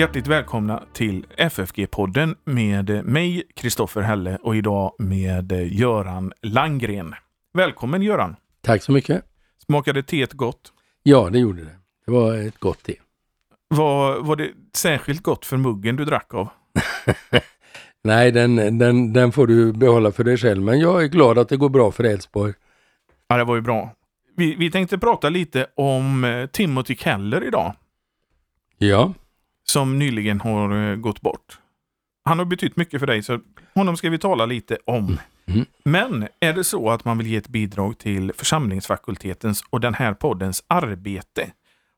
Hjärtligt välkomna till FFG-podden med mig, Kristoffer Helle och idag med Göran Langgren. Välkommen Göran! Tack så mycket! Smakade teet gott? Ja, det gjorde det. Det var ett gott te. Var, var det särskilt gott för muggen du drack av? Nej, den, den, den får du behålla för dig själv. Men jag är glad att det går bra för Elfsborg. Ja, det var ju bra. Vi, vi tänkte prata lite om eh, Timothy Keller idag. Ja. Som nyligen har eh, gått bort. Han har betytt mycket för dig, så honom ska vi tala lite om. Mm. Men är det så att man vill ge ett bidrag till församlingsfakultetens och den här poddens arbete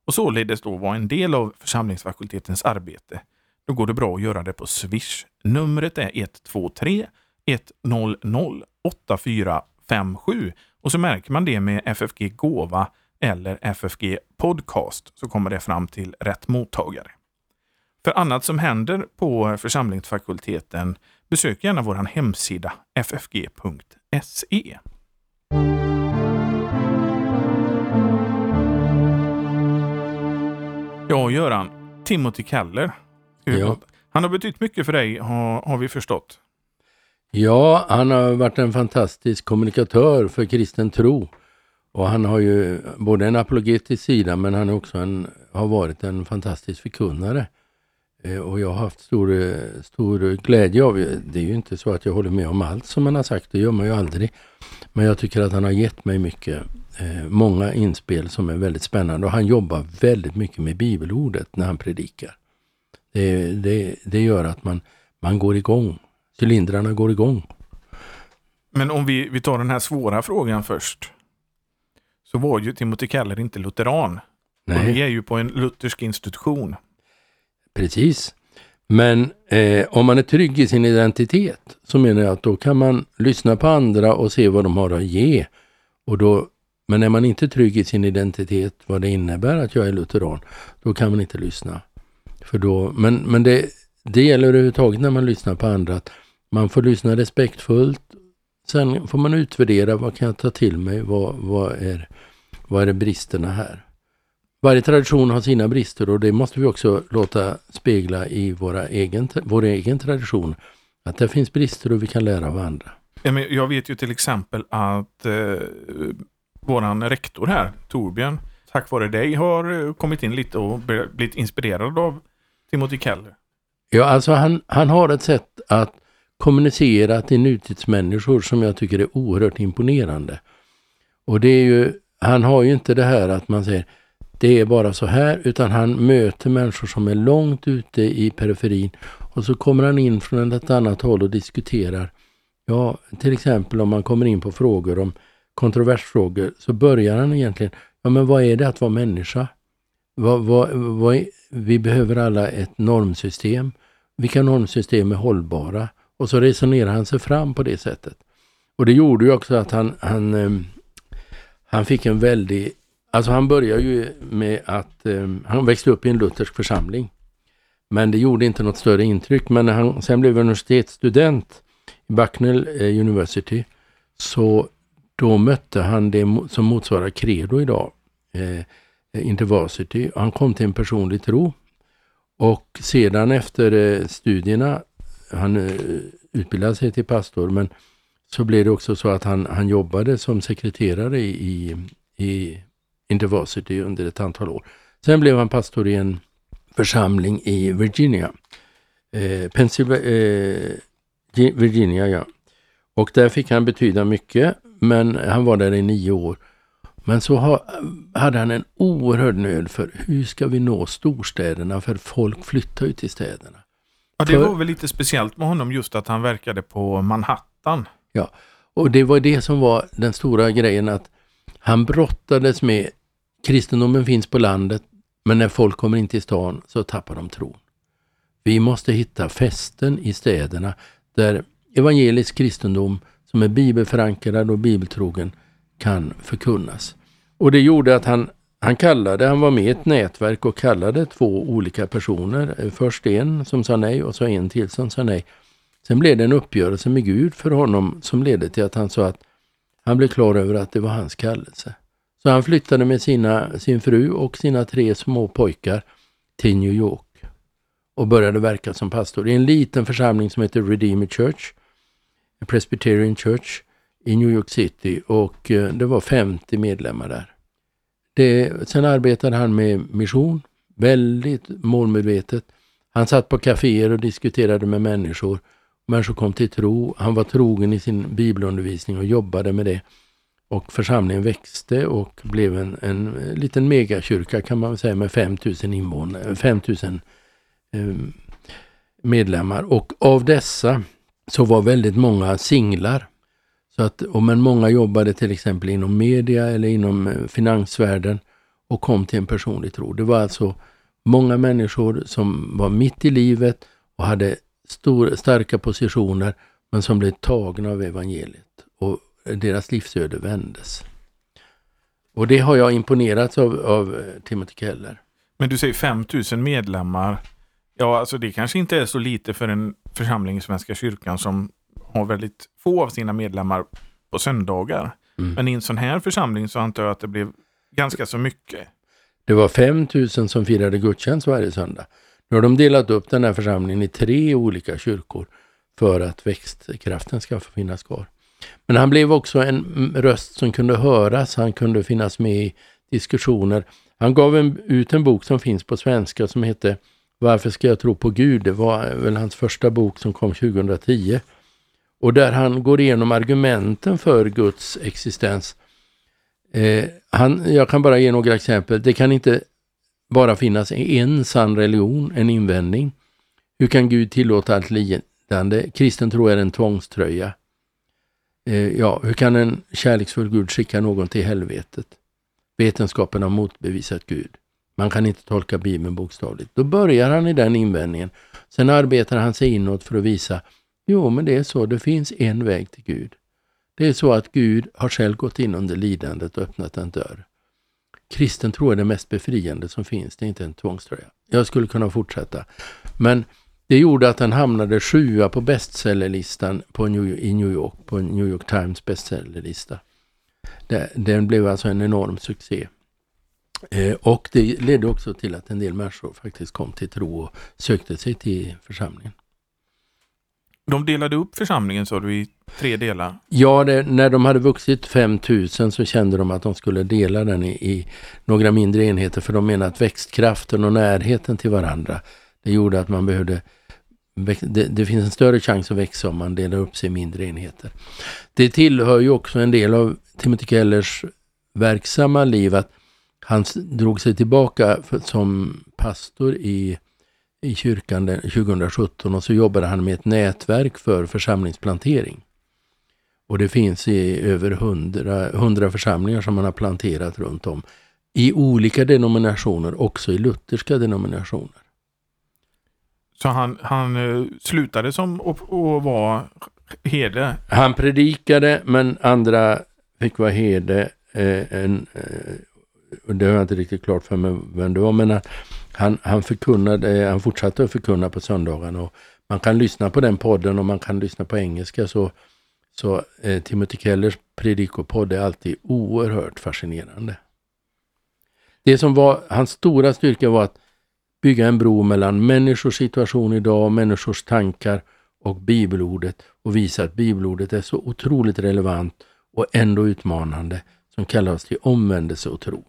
och således då vara en del av församlingsfakultetens arbete, då går det bra att göra det på Swish. Numret är 123 100 8457 och så märker man det med FFG Gåva eller FFG Podcast så kommer det fram till rätt mottagare. För annat som händer på församlingsfakulteten besök gärna vår hemsida ffg.se. Ja, Göran. Timothy Keller. Ja. Han har betytt mycket för dig, har, har vi förstått. Ja, han har varit en fantastisk kommunikatör för kristen tro. Och han har ju både en apologetisk sida men han är också en, har varit en fantastisk förkunnare. Eh, och jag har haft stor, eh, stor glädje av det. är ju inte så att jag håller med om allt som han har sagt, det gör man ju aldrig. Men jag tycker att han har gett mig mycket, eh, många inspel som är väldigt spännande. Och han jobbar väldigt mycket med bibelordet när han predikar. Det, det, det gör att man, man går igång. Cylindrarna går igång. Men om vi, vi tar den här svåra frågan först. Så var ju Timothy Keller inte lutheran. Nej. Vi är ju på en luthersk institution. Precis. Men eh, om man är trygg i sin identitet så menar jag att då kan man lyssna på andra och se vad de har att ge. Och då, men är man inte trygg i sin identitet, vad det innebär att jag är lutheran, då kan man inte lyssna. För då, men men det, det gäller överhuvudtaget när man lyssnar på andra att man får lyssna respektfullt. Sen får man utvärdera vad kan jag ta till mig, vad, vad, är, vad är bristerna här? Varje tradition har sina brister och det måste vi också låta spegla i våra egen, vår egen tradition. Att det finns brister och vi kan lära av andra. Jag vet ju till exempel att eh, våran rektor här, Torbjörn, tack vare dig har eh, kommit in lite och blivit inspirerad av Timothy Keller. Ja, alltså han, han har ett sätt att kommunicera till nutidsmänniskor som jag tycker är oerhört imponerande. Och det är ju, han har ju inte det här att man säger det är bara så här, utan han möter människor som är långt ute i periferin och så kommer han in från ett annat håll och diskuterar. Ja, till exempel om man kommer in på frågor om kontroversfrågor så börjar han egentligen, ja men vad är det att vara människa? Vad, vad, vad är, vi behöver alla ett normsystem. Vilka normsystem är hållbara? Och så resonerar han sig fram på det sättet. Och det gjorde ju också att han, han, eh, han fick en väldig Alltså han började ju med att eh, han växte upp i en luthersk församling. Men det gjorde inte något större intryck. Men när han sen blev universitetsstudent i Bucknell eh, University så då mötte han det som motsvarar Credo idag, eh, eh Intervarsity. Han kom till en personlig tro. Och sedan efter eh, studierna, han eh, utbildade sig till pastor, men så blev det också så att han, han jobbade som sekreterare i, i Intervarsity under ett antal år. Sen blev han pastor i en församling i Virginia. Eh, Pennsylvania, eh, Virginia, ja. Och där fick han betyda mycket, men han var där i nio år. Men så ha, hade han en oerhörd nöd för hur ska vi nå storstäderna? För folk flyttar ju till städerna. Ja, det var väl lite speciellt med honom just att han verkade på Manhattan. Ja, och det var det som var den stora grejen att han brottades med kristendomen finns på landet, men när folk kommer in till stan så tappar de tron. Vi måste hitta fästen i städerna där evangelisk kristendom som är bibelförankrad och bibeltrogen kan förkunnas. Och det gjorde att han, han kallade, han var med i ett nätverk och kallade två olika personer. Först en som sa nej och så en till som sa nej. Sen blev det en uppgörelse med Gud för honom som ledde till att han sa att han blev klar över att det var hans kallelse. Så han flyttade med sina, sin fru och sina tre små pojkar till New York. och började verka som pastor i en liten församling som heter Redeemer Church, Presbyterian Church i New York City och eh, det var 50 medlemmar där. Det, sen arbetade han med mission, väldigt målmedvetet. Han satt på kaféer och diskuterade med människor. Människor kom till tro. Han var trogen i sin bibelundervisning och jobbade med det. Och församlingen växte och blev en, en liten megakyrka kan man säga med 5000 invånare, eh, 5000 eh, medlemmar. Och av dessa så var väldigt många singlar. Så att, och men många jobbade till exempel inom media eller inom eh, finansvärlden och kom till en personlig tro. Det var alltså många människor som var mitt i livet och hade stor, starka positioner men som blev tagna av evangeliet och deras livsöde vändes. Och det har jag imponerats av, av eh, Timothy Keller. Men du säger 5000 medlemmar. Ja, alltså det kanske inte är så lite för en församling i Svenska kyrkan som har väldigt få av sina medlemmar på söndagar. Mm. Men i en sån här församling så antar jag att det blev ganska så mycket. Det var 5 000 som firade gudstjänst varje söndag. Nu har de delat upp den här församlingen i tre olika kyrkor för att växtkraften ska få finnas kvar. Men han blev också en röst som kunde höras, han kunde finnas med i diskussioner. Han gav en, ut en bok som finns på svenska som heter Varför ska jag tro på Gud? Det var väl hans första bok som kom 2010. Och där han går igenom argumenten för Guds existens. Eh, han, jag kan bara ge några exempel. Det kan inte bara finnas en sann religion, en invändning. Hur kan Gud tillåta allt lidande? Kristen tro är en tvångströja. Eh, ja, hur kan en kärleksfull Gud skicka någon till helvetet? Vetenskapen har motbevisat Gud. Man kan inte tolka Bibeln bokstavligt. Då börjar han i den invändningen. Sen arbetar han sig inåt för att visa, jo men det är så, det finns en väg till Gud. Det är så att Gud har själv gått in under lidandet och öppnat en dörr. Kristen tro är det mest befriande som finns, det är inte en tvångströja. Jag skulle kunna fortsätta. Men det gjorde att den hamnade sjua på bestsellerlistan på New, i New York, på New York Times bestsellerlista. Den blev alltså en enorm succé. Eh, och det ledde också till att en del människor faktiskt kom till tro och sökte sig till församlingen. De delade upp församlingen sa du i tre delar? Ja, det, när de hade vuxit 5000 så kände de att de skulle dela den i, i, några mindre enheter för de menade att växtkraften och närheten till varandra det gjorde att man behövde det, det, finns en större chans att växa om man delar upp sig i mindre enheter. Det tillhör ju också en del av Timothy Kellers verksamma liv att han drog sig tillbaka för, som pastor i, i kyrkan 2017 och så jobbade han med ett nätverk för församlingsplantering. Och det finns i över hundra, hundra församlingar som man har planterat runt om. I olika denominationer, också i lutherska denominationer. Så han, han eh, slutade som att vara herde? Han predikade, men andra fick vara herde. Eh, en, eh, det har jag inte riktigt klart för mig vem det var, men han, han, förkunnade, han fortsatte att förkunna på söndagen. Och man kan lyssna på den podden och man kan lyssna på engelska. Så, så eh, Timothy Kellers predikopodd är alltid oerhört fascinerande. Det som var hans stora styrka var att bygga en bro mellan människors situation idag, människors tankar och bibelordet och visa att bibelordet är så otroligt relevant och ändå utmanande som kallas till omvändelse och tro.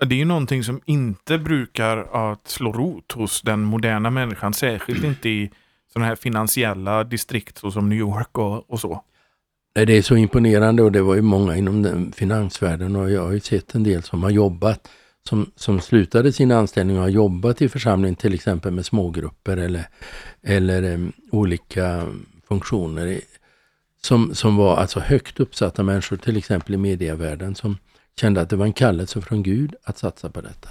Det är ju någonting som inte brukar att slå rot hos den moderna människan, särskilt inte i sådana här finansiella distrikt som New York och, och så. Det är så imponerande och det var ju många inom den finansvärlden och jag har ju sett en del som har jobbat som, som slutade sin anställning och har jobbat i församlingen till exempel med smågrupper eller, eller um, olika funktioner som, som var alltså högt uppsatta människor, till exempel i medievärlden, som kände att det var en kallelse från Gud att satsa på detta.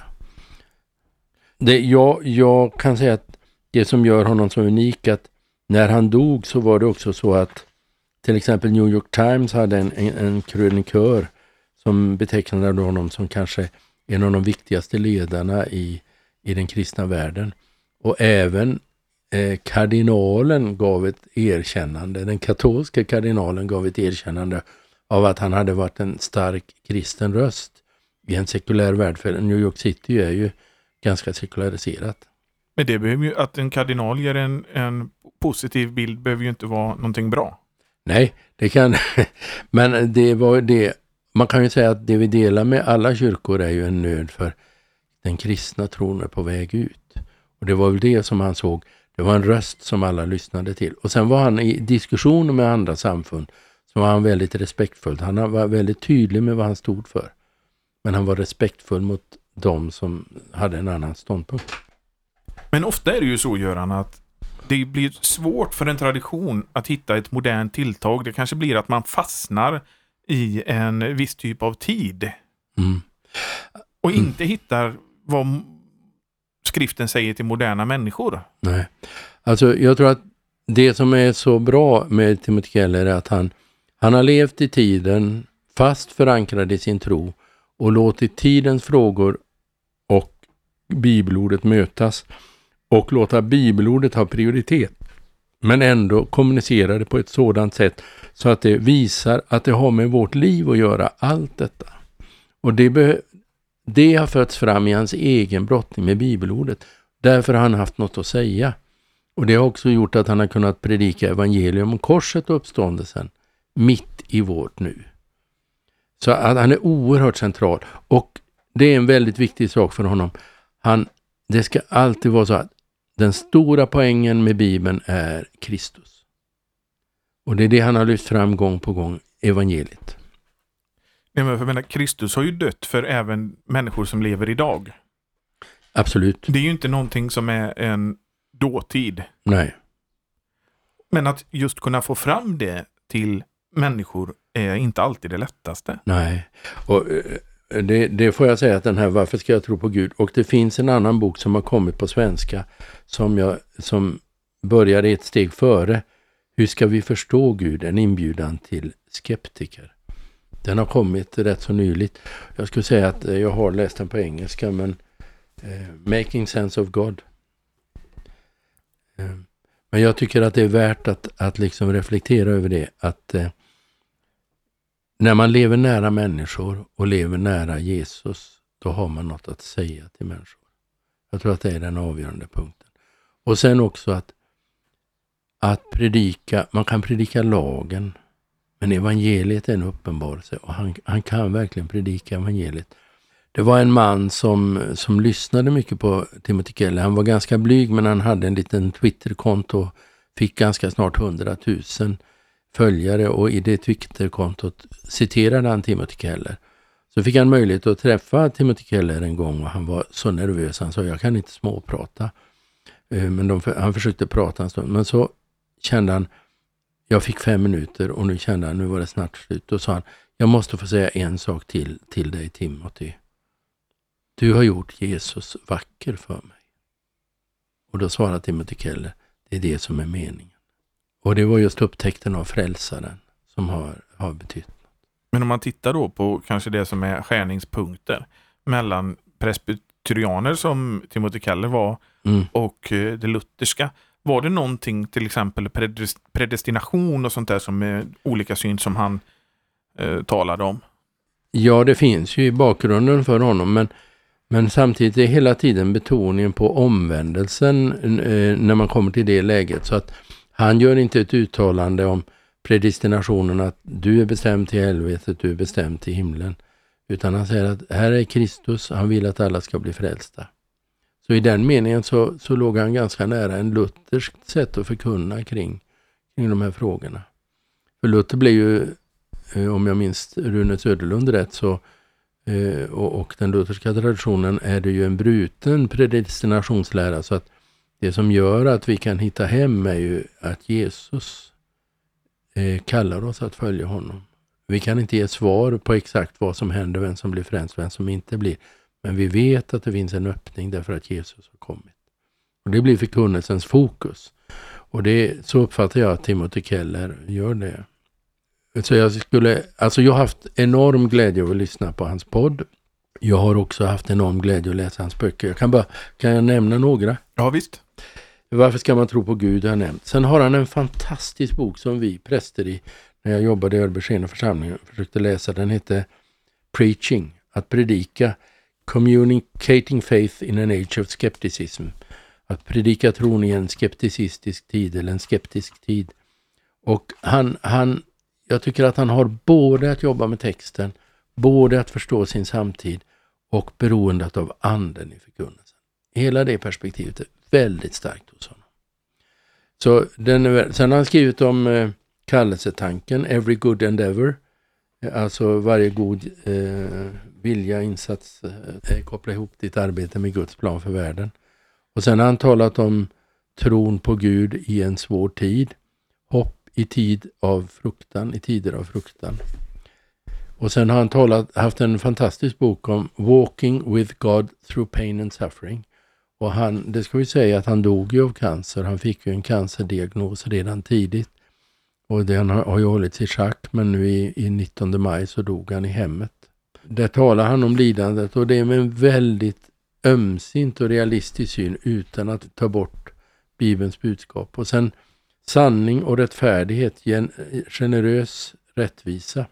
Det, jag, jag kan säga att det som gör honom så unik att när han dog så var det också så att till exempel New York Times hade en, en, en krönikör som betecknade honom som kanske en av de viktigaste ledarna i, i den kristna världen. Och även eh, kardinalen gav ett erkännande, den katolska kardinalen gav ett erkännande av att han hade varit en stark kristen röst i en sekulär värld. För New York City är ju ganska sekulariserat. Men det behöver ju, att en kardinal ger en, en positiv bild behöver ju inte vara någonting bra. Nej, det kan... Men det var det... Man kan ju säga att det vi delar med alla kyrkor är ju en nöd för den kristna tron är på väg ut. Och det var väl det som han såg. Det var en röst som alla lyssnade till. Och sen var han i diskussioner med andra samfund så var han väldigt respektfull. Han var väldigt tydlig med vad han stod för. Men han var respektfull mot de som hade en annan ståndpunkt. Men ofta är det ju så, Göran, att det blir svårt för en tradition att hitta ett modernt tilltag. Det kanske blir att man fastnar i en viss typ av tid. Mm. Och inte mm. hittar vad skriften säger till moderna människor. Nej, alltså jag tror att det som är så bra med Timothy Keller är att han, han har levt i tiden, fast förankrad i sin tro och låtit tidens frågor och bibelordet mötas och låta bibelordet ha prioritet. Men ändå kommunicera det på ett sådant sätt så att det visar att det har med vårt liv att göra, allt detta. Och det, det har fötts fram i hans egen brottning med bibelordet. Därför har han haft något att säga. Och det har också gjort att han har kunnat predika evangelium om korset och uppståndelsen mitt i vårt nu. Så att han är oerhört central. Och det är en väldigt viktig sak för honom. Han, det ska alltid vara så att den stora poängen med Bibeln är Kristus. Och det är det han har lyft fram gång på gång, evangeliet. Nej, men jag menar, Kristus har ju dött för även människor som lever idag. Absolut. Det är ju inte någonting som är en dåtid. Nej. Men att just kunna få fram det till människor är inte alltid det lättaste. Nej, och eh, det, det, får jag säga att den här Varför ska jag tro på Gud? Och det finns en annan bok som har kommit på svenska som, jag, som börjar ett steg före. Hur ska vi förstå Gud? En inbjudan till skeptiker. Den har kommit rätt så nyligt. Jag skulle säga att eh, jag har läst den på engelska men eh, Making Sense of God. Eh, men jag tycker att det är värt att, att liksom reflektera över det. Att eh, när man lever nära människor och lever nära Jesus, då har man något att säga till människor. Jag tror att det är den avgörande punkten. Och sen också att, att predika, man kan predika lagen, men evangeliet är en uppenbarelse och han, han kan verkligen predika evangeliet. Det var en man som, som lyssnade mycket på Timothy Keller. Han var ganska blyg men han hade en liten Twitterkonto och fick ganska snart 100 000 följare och i det Twitterkontot citerade han Timothy Keller. Så fick han möjlighet att träffa Timothy Keller en gång och han var så nervös. Han sa, jag kan inte småprata. Eh, men de, han försökte prata en stund. Men så kände han, jag fick fem minuter och nu kände han, nu var det snart slut. Då sa han, jag måste få säga en sak till, till dig Timothy. Du har gjort Jesus vacker för mig. Och då svarade Timothy Keller, det är det som är meningen. Och det var just upptäckten av frälsaren som har, har betytt något. Men om man tittar då på kanske det som är skärningspunkter mellan presbyterianer som Timothy Keller var mm. och eh, det lutherska. Var det någonting, till exempel predestination och sånt där som är olika syn som han eh, talade om? Ja, det finns ju i bakgrunden för honom, men, men samtidigt är hela tiden betoningen på omvändelsen eh, när man kommer till det läget. Så att han gör inte ett uttalande om predestinationen att du är bestämd till helvetet, du är bestämd till himlen. Utan han säger att här är Kristus, han vill att alla ska bli frälsta. Så i den meningen så, så låg han ganska nära en lutherskt sätt att förkunna kring, kring de här frågorna. För Luther blev ju, eh, om jag minns Rune Söderlund rätt, så, eh, och, och den lutherska traditionen är det ju en bruten predestinationslära. Så att det som gör att vi kan hitta hem är ju att Jesus eh, kallar oss att följa honom. Vi kan inte ge svar på exakt vad som händer, vem som blir frälst, vem som inte blir. Men vi vet att det finns en öppning därför att Jesus har kommit. Och Det blir förkunnelsens fokus. Och det, så uppfattar jag att Timothy Keller gör det. Så jag, skulle, alltså jag har haft enorm glädje av att lyssna på hans podd. Jag har också haft enorm glädje att läsa hans böcker. Jag kan, bara, kan jag nämna några? Ja, visst. Varför ska man tro på Gud har jag nämnt. Sen har han en fantastisk bok som vi präster i, när jag jobbade i Örbyskene församling, försökte läsa. Den hette Preaching, att predika. Communicating Faith in an Age of Skepticism. Att predika tron i en skepticistisk tid eller en skeptisk tid. Och han, han, jag tycker att han har både att jobba med texten, både att förstå sin samtid och beroendet av anden i förkunnelsen. Hela det perspektivet är väldigt starkt hos honom. Så den är, sen har han skrivit om eh, kallelsetanken, Every Good Endeavor. Eh, alltså varje god eh, vilja, insats, eh, eh, koppla ihop ditt arbete med Guds plan för världen. Och sen har han talat om tron på Gud i en svår tid. Hopp i tid av fruktan, i tider av fruktan. Och sen har han talat, haft en fantastisk bok om Walking with God through pain and suffering. Och han, det ska vi säga att han dog ju av cancer. Han fick ju en cancerdiagnos redan tidigt. Och den har, har ju hållits i schack, men nu i, i 19 maj så dog han i hemmet. Där talar han om lidandet och det är med en väldigt ömsint och realistisk syn utan att ta bort Bibelns budskap. Och sen sanning och rättfärdighet, generös rättvisa.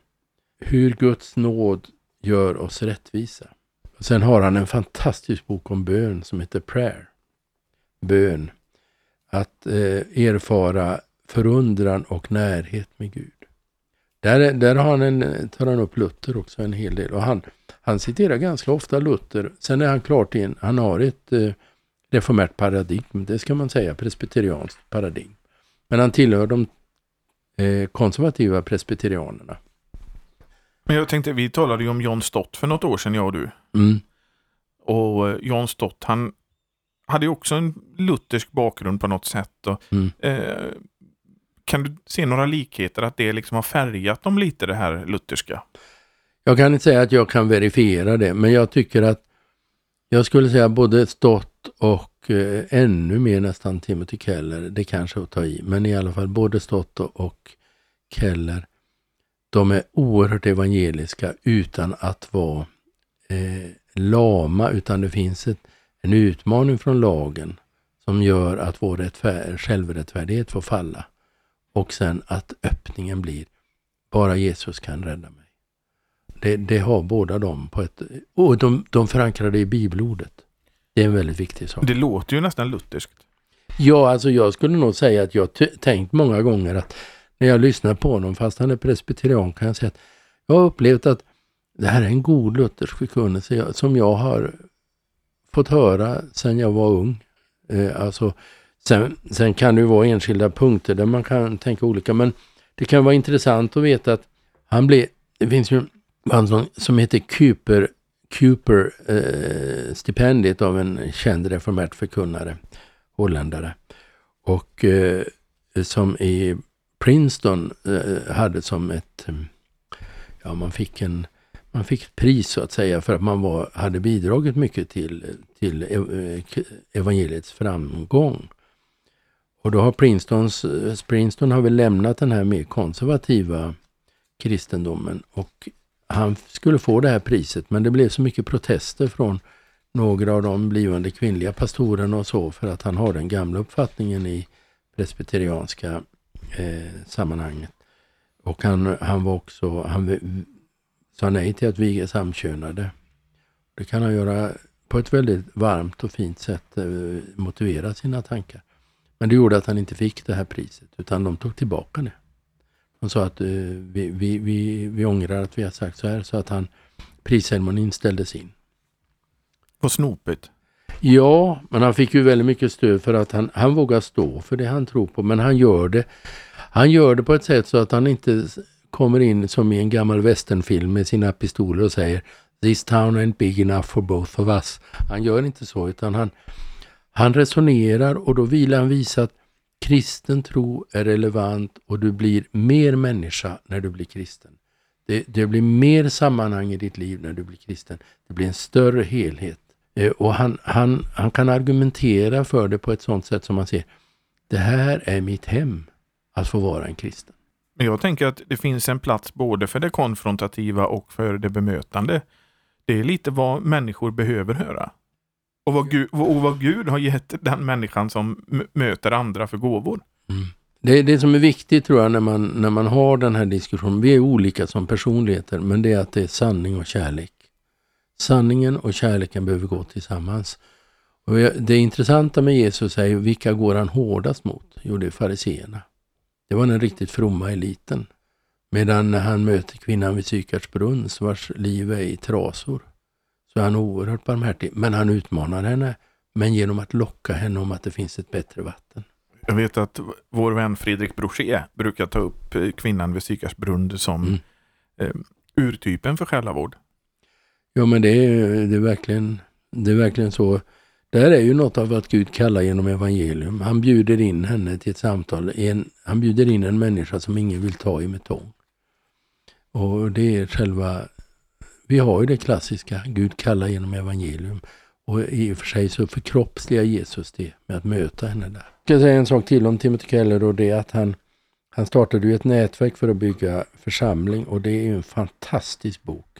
Hur Guds nåd gör oss rättvisa. Och sen har han en fantastisk bok om bön som heter Prayer. Bön. Att eh, erfara förundran och närhet med Gud. Där, där har han en, tar han upp Luther också en hel del. Och han, han citerar ganska ofta Luther. Sen är han klart in, han har ett eh, reformärt paradigm, det ska man säga, presbyterianskt paradigm. Men han tillhör de eh, konservativa presbyterianerna. Men jag tänkte, vi talade ju om John Stott för något år sedan, jag och du. Mm. Och eh, John Stott, han hade ju också en luthersk bakgrund på något sätt. Och, Mm. eh, kan du se några likheter, att det liksom har färgat dem lite, det här lutherska? Jag kan inte säga att jag kan verifiera det, men jag tycker att jag skulle säga både Stott och eh, ännu mer nästan Timothy Keller, det kanske är att ta i, men i alla fall både Stott och, och Keller, de är oerhört evangeliska utan att vara eh, lama, utan det finns ett, en utmaning från lagen som gör att vår rättfär- självrättfärdighet får falla. Och sen att öppningen blir, bara Jesus kan rädda mig. Det, det har båda dem på ett... Och de, de förankrar det i bibelordet. Det är en väldigt viktig sak. Det låter ju nästan lutherskt. Ja, alltså jag skulle nog säga att jag tänkt många gånger att när jag lyssnar på honom, fast han är presbyterian, kan jag säga att jag har upplevt att det här är en god luthersk förkunnelse som jag har fått höra sedan jag var ung. Eh, alltså, sen, sen kan det ju vara enskilda punkter där man kan tänka olika, men det kan vara intressant att veta att han blev, det finns ju en man som heter Cooper, Cooper eh, stipendiet av en känd reformärt förkunnare, holländare. Och eh, som i Princeton eh, hade som ett, eh, ja man fick en, man fick ett pris så att säga för att man var, hade bidragit mycket till, till eh, evangeliets framgång. Och då har Princetons, Princeton har väl lämnat den här mer konservativa kristendomen och han skulle få det här priset men det blev så mycket protester från några av de blivande kvinnliga pastorerna och så för att han har den gamla uppfattningen i presbyterianska eh, sammanhanget. Och han, han var också, han sa nej till att viga samkönade. Det kan han göra på ett väldigt varmt och fint sätt, eh, motivera sina tankar. Men det gjorde att han inte fick det här priset, utan de tog tillbaka det. De sa att eh, vi, vi, vi, vi ångrar att vi har sagt så här, så att han, prisceremonin ställdes in. Vad snopet. Ja, men han fick ju väldigt mycket stöd för att han, han vågar stå för det han tror på. Men han gör det han gör det på ett sätt så att han inte kommer in som i en gammal westernfilm med sina pistoler och säger This town ain't big enough for both of us. Han gör inte så utan han, han resonerar och då vill han visa att kristen tro är relevant och du blir mer människa när du blir kristen. Det, det blir mer sammanhang i ditt liv när du blir kristen. Det blir en större helhet. Eh, Och han, han, han kan argumentera för det på ett sånt sätt som man ser. Det här är mitt hem, att få vara en kristen. Men jag tänker att det finns en plats både för det konfrontativa och för det bemötande. Det är lite vad människor behöver höra. Och vad Gud, och vad Gud har gett den människan som möter andra för gåvor. Det, det som är viktigt tror jag när man, när man har den här diskussionen, vi är olika som personligheter, men det är att det är sanning och kärlek. Sanningen och kärleken behöver gå tillsammans. Och det intressanta med Jesus är vilka går han hårdast mot? Jo, det är fariseerna. Det var den riktigt fromma eliten. Medan när han möter kvinnan vid Sykarts brunn, vars liv är i trasor, så är han oerhört barmhärtig. Men han utmanar henne, men genom att locka henne om att det finns ett bättre vatten. Jag vet att vår vän Fredrik Brochet brukar ta upp kvinnan vid Sykarts brunn som mm. eh, urtypen för själavård. Ja, men det är, det är, verkligen, det är verkligen så. Det här är ju något av att Gud kallar genom evangelium. Han bjuder in henne till ett samtal. En, han bjuder in en människa som ingen vill ta i med tång. Och det är själva, vi har ju det klassiska, Gud kallar genom evangelium. Och i och för sig så förkroppsligar Jesus det med att möta henne där. Jag ska säga en sak till om Timothy Keller och det är att han, han startade ju ett nätverk för att bygga församling och det är ju en fantastisk bok.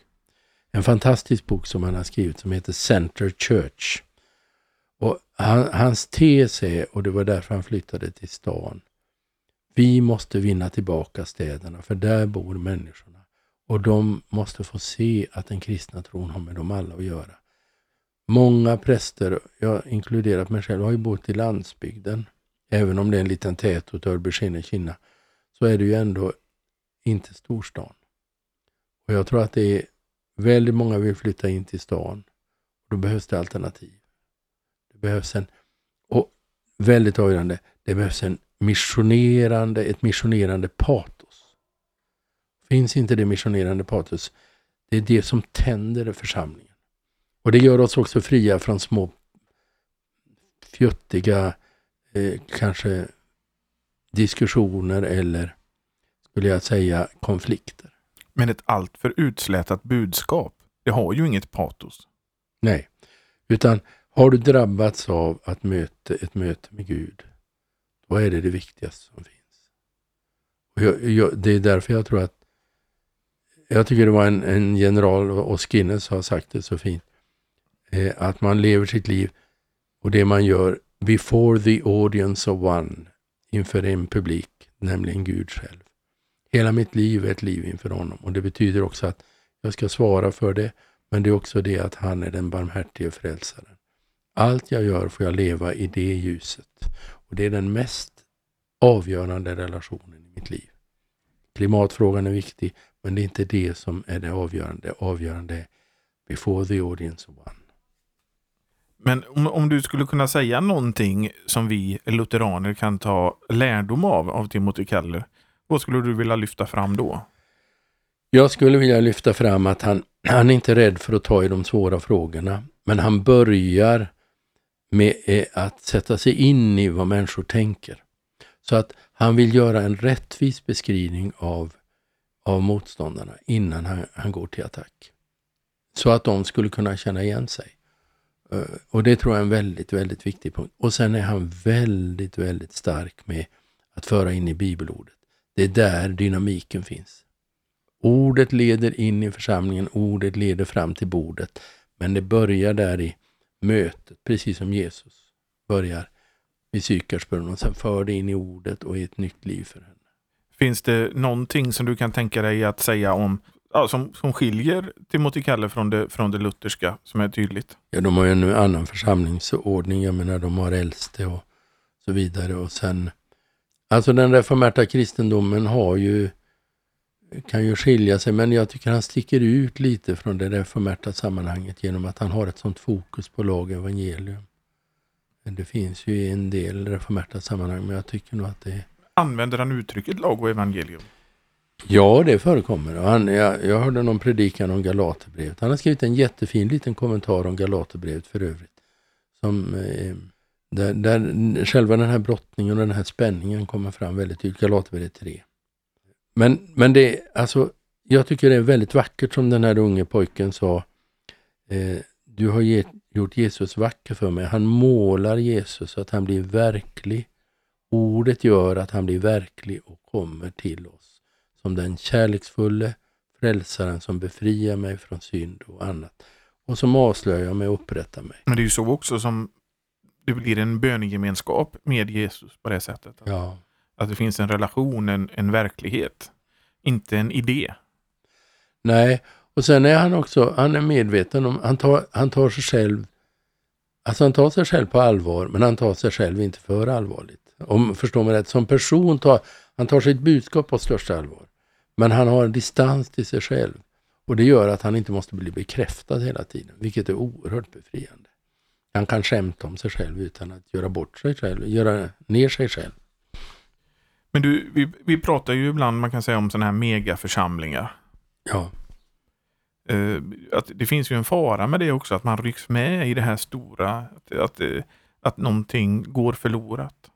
En fantastisk bok som han har skrivit som heter Center Church. Och han, hans tes är, och det var därför han flyttade till stan, vi måste vinna tillbaka städerna för där bor människorna. Och de måste få se att den kristna tron har med dem alla att göra. Många präster, jag inkluderat mig själv, har ju bott i landsbygden. Även om det är en liten tätort, Örbyskene, Kina, så är det ju ändå inte storstan. Och jag tror att det är väldigt många vill flytta in till stan. Då behövs det alternativ. Det behövs en, och väldigt avgörande, det behövs en missionerande, ett missionerande patos. Finns inte det missionerande patos, det är det som tänder församlingen. Och det gör oss också fria från små fjuttiga, eh, kanske diskussioner eller, skulle jag säga, konflikter. Men ett alltför utslätat budskap, det har ju inget patos. Nej, utan har du drabbats av att möta ett möte med Gud, då är det det viktigaste som finns. Och jag, jag, det är därför jag tror att, jag tycker det var en, en general, och Skinner har sagt det så fint, eh, att man lever sitt liv och det man gör before the audience of one, inför en publik, nämligen Gud själv. Hela mitt liv är ett liv inför honom och det betyder också att jag ska svara för det, men det är också det att han är den barmhärtige frälsaren. Allt jag gör får jag leva i det ljuset. Och det är den mest avgörande relationen i mitt liv. Klimatfrågan är viktig, men det är inte det som är det avgörande. Det avgörande är before the audience one. Men om, om du skulle kunna säga någonting som vi lutheraner kan ta lärdom av, av Timothy Keller, vad skulle du vilja lyfta fram då? Jag skulle vilja lyfta fram att han, han är inte rädd för att ta i de svåra frågorna, men han börjar med eh, att sätta sig in i vad människor tänker. Så att han vill göra en rättvis beskrivning av, av motståndarna innan han, han går till attack. Så att de skulle kunna känna igen sig. Eh, och det tror jag är en väldigt, väldigt viktig punkt. Och sen är han väldigt, väldigt stark med att föra in i bibelordet. Det är där dynamiken finns. Ordet leder in i församlingen, ordet leder fram till bordet. Men det börjar där i mötet, precis som Jesus börjar vid Sykarsbrunnen och sen för det in i ordet och i ett nytt liv för henne. Finns det någonting som du kan tänka dig att säga om ja, som, som skiljer Timothy Keller från det, från det lutherska som är tydligt? Ja, de har ju en annan församlingsordning. Jag menar, de har äldste och så vidare. Och sen, alltså den reformerta kristendomen har ju, kan ju skilja sig, men jag tycker han sticker ut lite från det reformerta sammanhanget genom att han har ett sånt fokus på lag och evangelium. Det finns ju en del reformerta sammanhang, men jag tycker nog att det... Använder han uttrycket lag och evangelium? Ja, det förekommer. Han, jag, jag hörde någon predikan om Galaterbrevet. Han har skrivit en jättefin liten kommentar om Galaterbrevet för övrigt. Som, eh, där, där själva den här brottningen och den här spänningen kommer fram väldigt tydligt. Galaterbrevet 3. Men, men det, alltså, jag tycker det är väldigt vackert som den här unge pojken sa. Eh, du har get, gjort Jesus vacker för mig. Han målar Jesus så att han blir verklig. Ordet gör att han blir verklig och kommer till oss som den kärleksfulle frälsaren som befriar mig från synd och annat och som avslöjar mig och upprättar mig. Men det är ju så också som det blir en bönegemenskap med Jesus på det sättet. Ja. Att det finns en relation, en, en verklighet, inte en idé. Nej, och sen är han också, han är medveten om, han tar, han tar sig själv Alltså han tar sig själv på allvar, men han tar sig själv inte för allvarligt. Om förstår mig rätt, som person tar han tar sitt budskap på största allvar. Men han har en distans till sig själv. Och det gör att han inte måste bli bekräftad hela tiden, vilket är oerhört befriande. Han kan skämta om sig själv utan att göra bort sig själv, göra ner sig själv. Men du, vi, vi pratar ju ibland, man kan säga om sådana här megaförsamlingar. Ja. Uh, att det finns ju en fara med det också, att man rycks med i det här stora, att, att, att någonting går förlorat.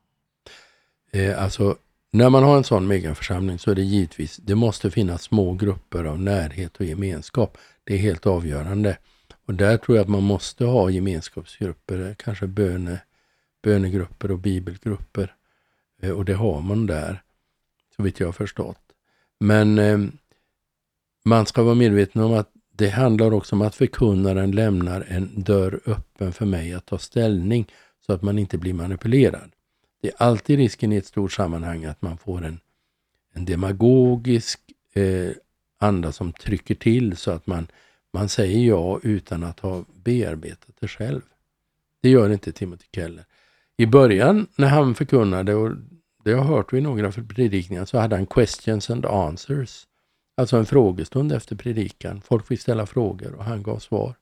Eh, alltså, när man har en sån megaförsamling så är det givetvis, det måste finnas små grupper av närhet och gemenskap. Det är helt avgörande. Och där tror jag att man måste ha gemenskapsgrupper, kanske böne, bönegrupper och bibelgrupper. Eh, och det har man där, så vitt jag har förstått. Men eh, man ska vara medveten om att det handlar också om att förkunnaren lämnar en dörr öppen för mig att ta ställning så att man inte blir manipulerad. Det är alltid risken i ett stort sammanhang att man får en, en demagogisk eh, anda som trycker till så att man, man säger ja utan att ha bearbetat det själv. Det gör inte Timothy Keller. I början när han förkunnade, och det har jag hört i några predikningar, så hade han questions and answers. Alltså en frågestund efter predikan. Folk fick ställa frågor och han gav svar.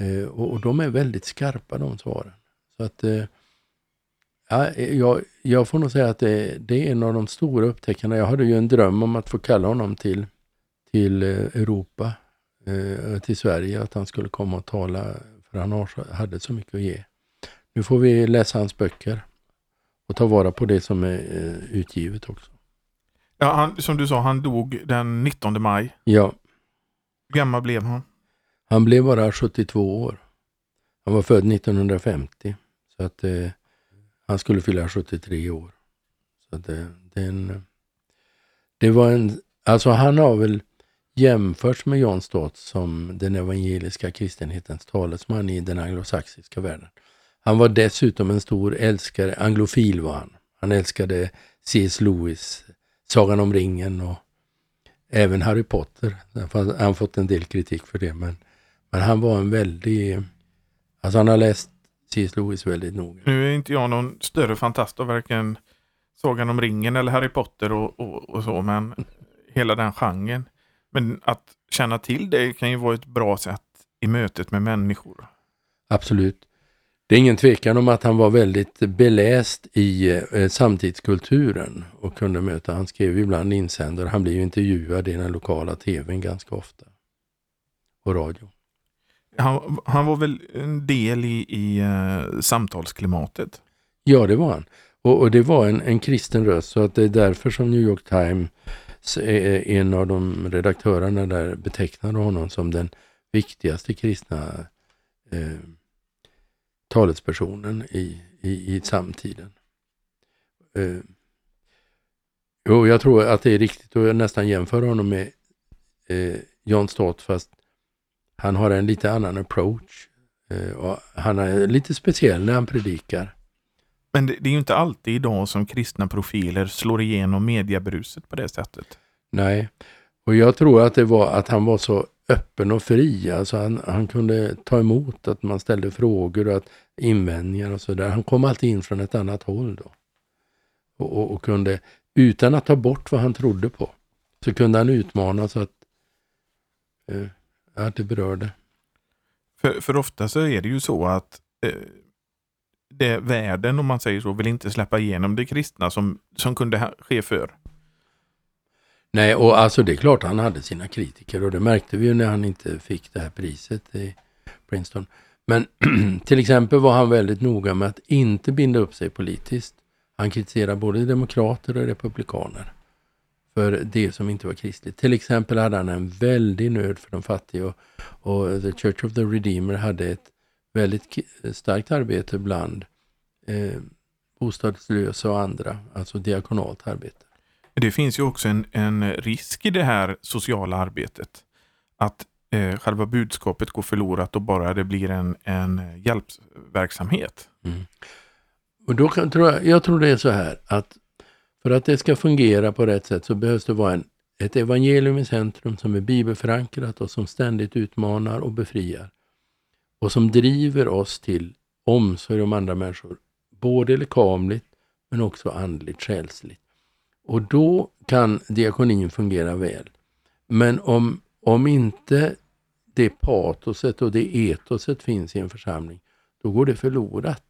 Eh, och, och, de är väldigt skarpa de svaren. Så att eh, ja, eh, jag, jag får nog säga att det, det, är en av de stora upptäckterna. Jag hade ju en dröm om att få kalla honom till, till eh, Europa, till Sverige, att han skulle komma och tala, för han hade så mycket att ge. Nu får vi läsa hans böcker och ta vara på det som är eh, utgivet också. Ja, han, som du sa, han dog den 19 maj. Ja. Hur gammal blev han? Han blev bara 72 år. Han var född 1950. Så att eh, han skulle fylla 73 år. Så det, det, en, det var en, alltså han har väl jämförts med John Stott som den evangeliska kristenhetens talesman i den anglosaxiska världen. Han var dessutom en stor älskare, anglofil var han. Han älskade C.S. Lewis, Sagan om ringen och även Harry Potter. Han har fått en del kritik för det men, men han var en väldig, alltså han har läst C.S. Lewis väldigt noga. Nu är inte jag någon större fantast av varken Sagan om ringen eller Harry Potter och, och, och så, men hela den genren. Men att känna till det kan ju vara ett bra sätt i mötet med människor. Absolut. Det är ingen tvekan om att han var väldigt beläst i eh, samtidskulturen och kunde möta, han skrev ibland insändare, han blev ju intervjuad i den lokala tvn ganska ofta. Och radio. Han, han var väl en del i, i uh, samtalsklimatet? Ja, det var han. Och, och, det var en, en kristen röst, så att det är därför som New York Times, en av de redaktörerna där betecknade honom som den viktigaste kristna eh, talespersonen i, i, i samtiden. Eh, jo, jag tror att det är riktigt att nästan jämföra honom med eh, John Stott fast han har en lite annan approach. Eh, och han är lite speciell när han predikar. Men det, det, är ju inte alltid idag som kristna profiler slår igenom mediebruset på det sättet. Nej, och jag tror att det var att han var så öppen och fri. Alltså han, han kunde ta emot att man ställde frågor och att invändningar och sådär. Han kom alltid in från ett annat håll då. Och, och, och, kunde, utan att ta bort vad han trodde på, så kunde han utmana så att eh, att det berörde. För, för ofta så är det ju så att eh, det världen, om man säger så, vill inte släppa igenom det kristna som, som kunde ske för. Nej, och alltså det är klart han hade sina kritiker och det märkte vi ju när han inte fick det här priset i Princeton. Men till exempel var han väldigt noga med att inte binda upp sig politiskt. Han kritiserade både demokrater och republikaner för det som inte var kristligt. Till exempel hade han en väldig nöd för de fattiga och, och The Church of the Redeemer hade ett väldigt starkt arbete bland eh, bostadslösa och andra, alltså diakonalt arbete. Det finns ju också en, en risk i det här sociala arbetet. Att eh, själva budskapet går förlorat och bara det blir en, en hjälpverksamhet. Mm. Och då kan, tror jag, jag tror det är så här att för att det ska fungera på rätt sätt så behövs det vara en, ett evangelium i centrum som är bibelförankrat och som ständigt utmanar och befriar. Och som driver oss till omsorg om andra människor. Både lekamligt men också andligt, själsligt. Och då kan diakonin fungera väl. Men om, om inte det patoset och det etoset finns i en församling, då går det förlorat.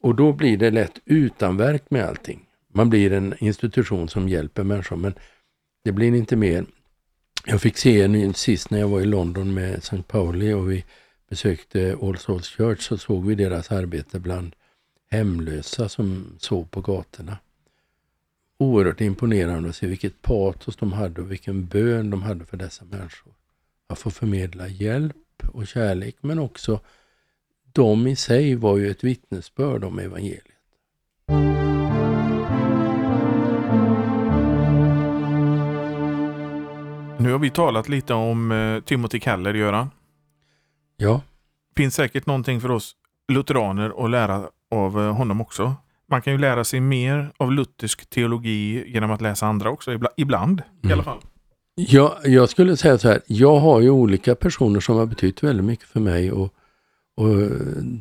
Och då blir det lätt utanverk med allting. Man blir en institution som hjälper människor, men det blir inte mer. Jag fick se en sist när jag var i London med St. Pauli och vi besökte All Souls Church så såg vi deras arbete bland hemlösa som sov på gatorna. Oerhört imponerande att se vilket patos de hade och vilken bön de hade för dessa människor. Att få förmedla hjälp och kärlek men också de i sig var ju ett vittnesbörd om evangeliet. Nu har vi talat lite om eh, Timothy Keller, Göran. Ja. finns säkert någonting för oss lutheraner att lära av eh, honom också. Man kan ju lära sig mer av luthersk teologi genom att läsa andra också, ibland mm. i alla fall. Ja, jag skulle säga så här, jag har ju olika personer som har betytt väldigt mycket för mig och, och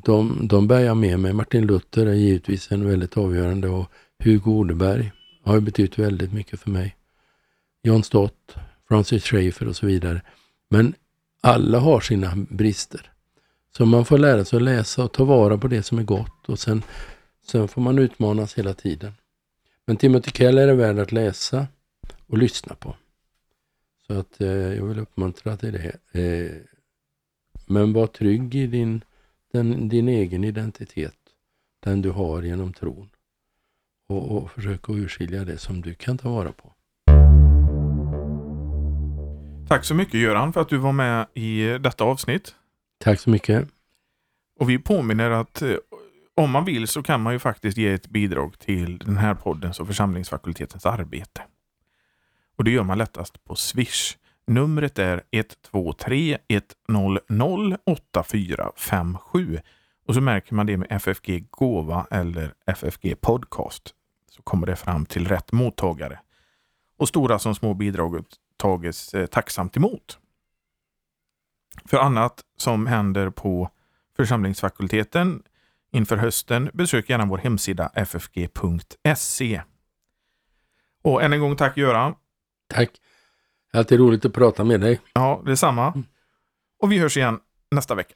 de, de bär jag med mig. Martin Luther är givetvis en väldigt avgörande och Hugo Odeberg har ju betytt väldigt mycket för mig. John Stott, Francis Schaeffer och så vidare. Men alla har sina brister. Så man får lära sig att läsa och ta vara på det som är gott och sen, sen får man utmanas hela tiden. Men Timothy Keller är värd att läsa och lyssna på. Så att eh, jag vill uppmuntra till det. Eh, men var trygg i din, den, din egen identitet, den du har genom tron. Och, och försök att urskilja det som du kan ta vara på. Tack så mycket Göran för att du var med i detta avsnitt. Tack så mycket. Och vi påminner att eh, om man vill så kan man ju faktiskt ge ett bidrag till den här poddens och församlingsfakultetens arbete. Och det gör man lättast på Swish. Numret är 123 100 8457. Och så märker man det med FFG Gåva eller FFG Podcast. Så kommer det fram till rätt mottagare. Och stora som små bidrag tages eh, tacksamt emot. För annat som händer på församlingsfakulteten inför hösten, besök gärna vår hemsida ffg.se. Och än en gång tack Göran. Tack. Alltid roligt att prata med dig. Ja, detsamma. Och vi hörs igen nästa vecka.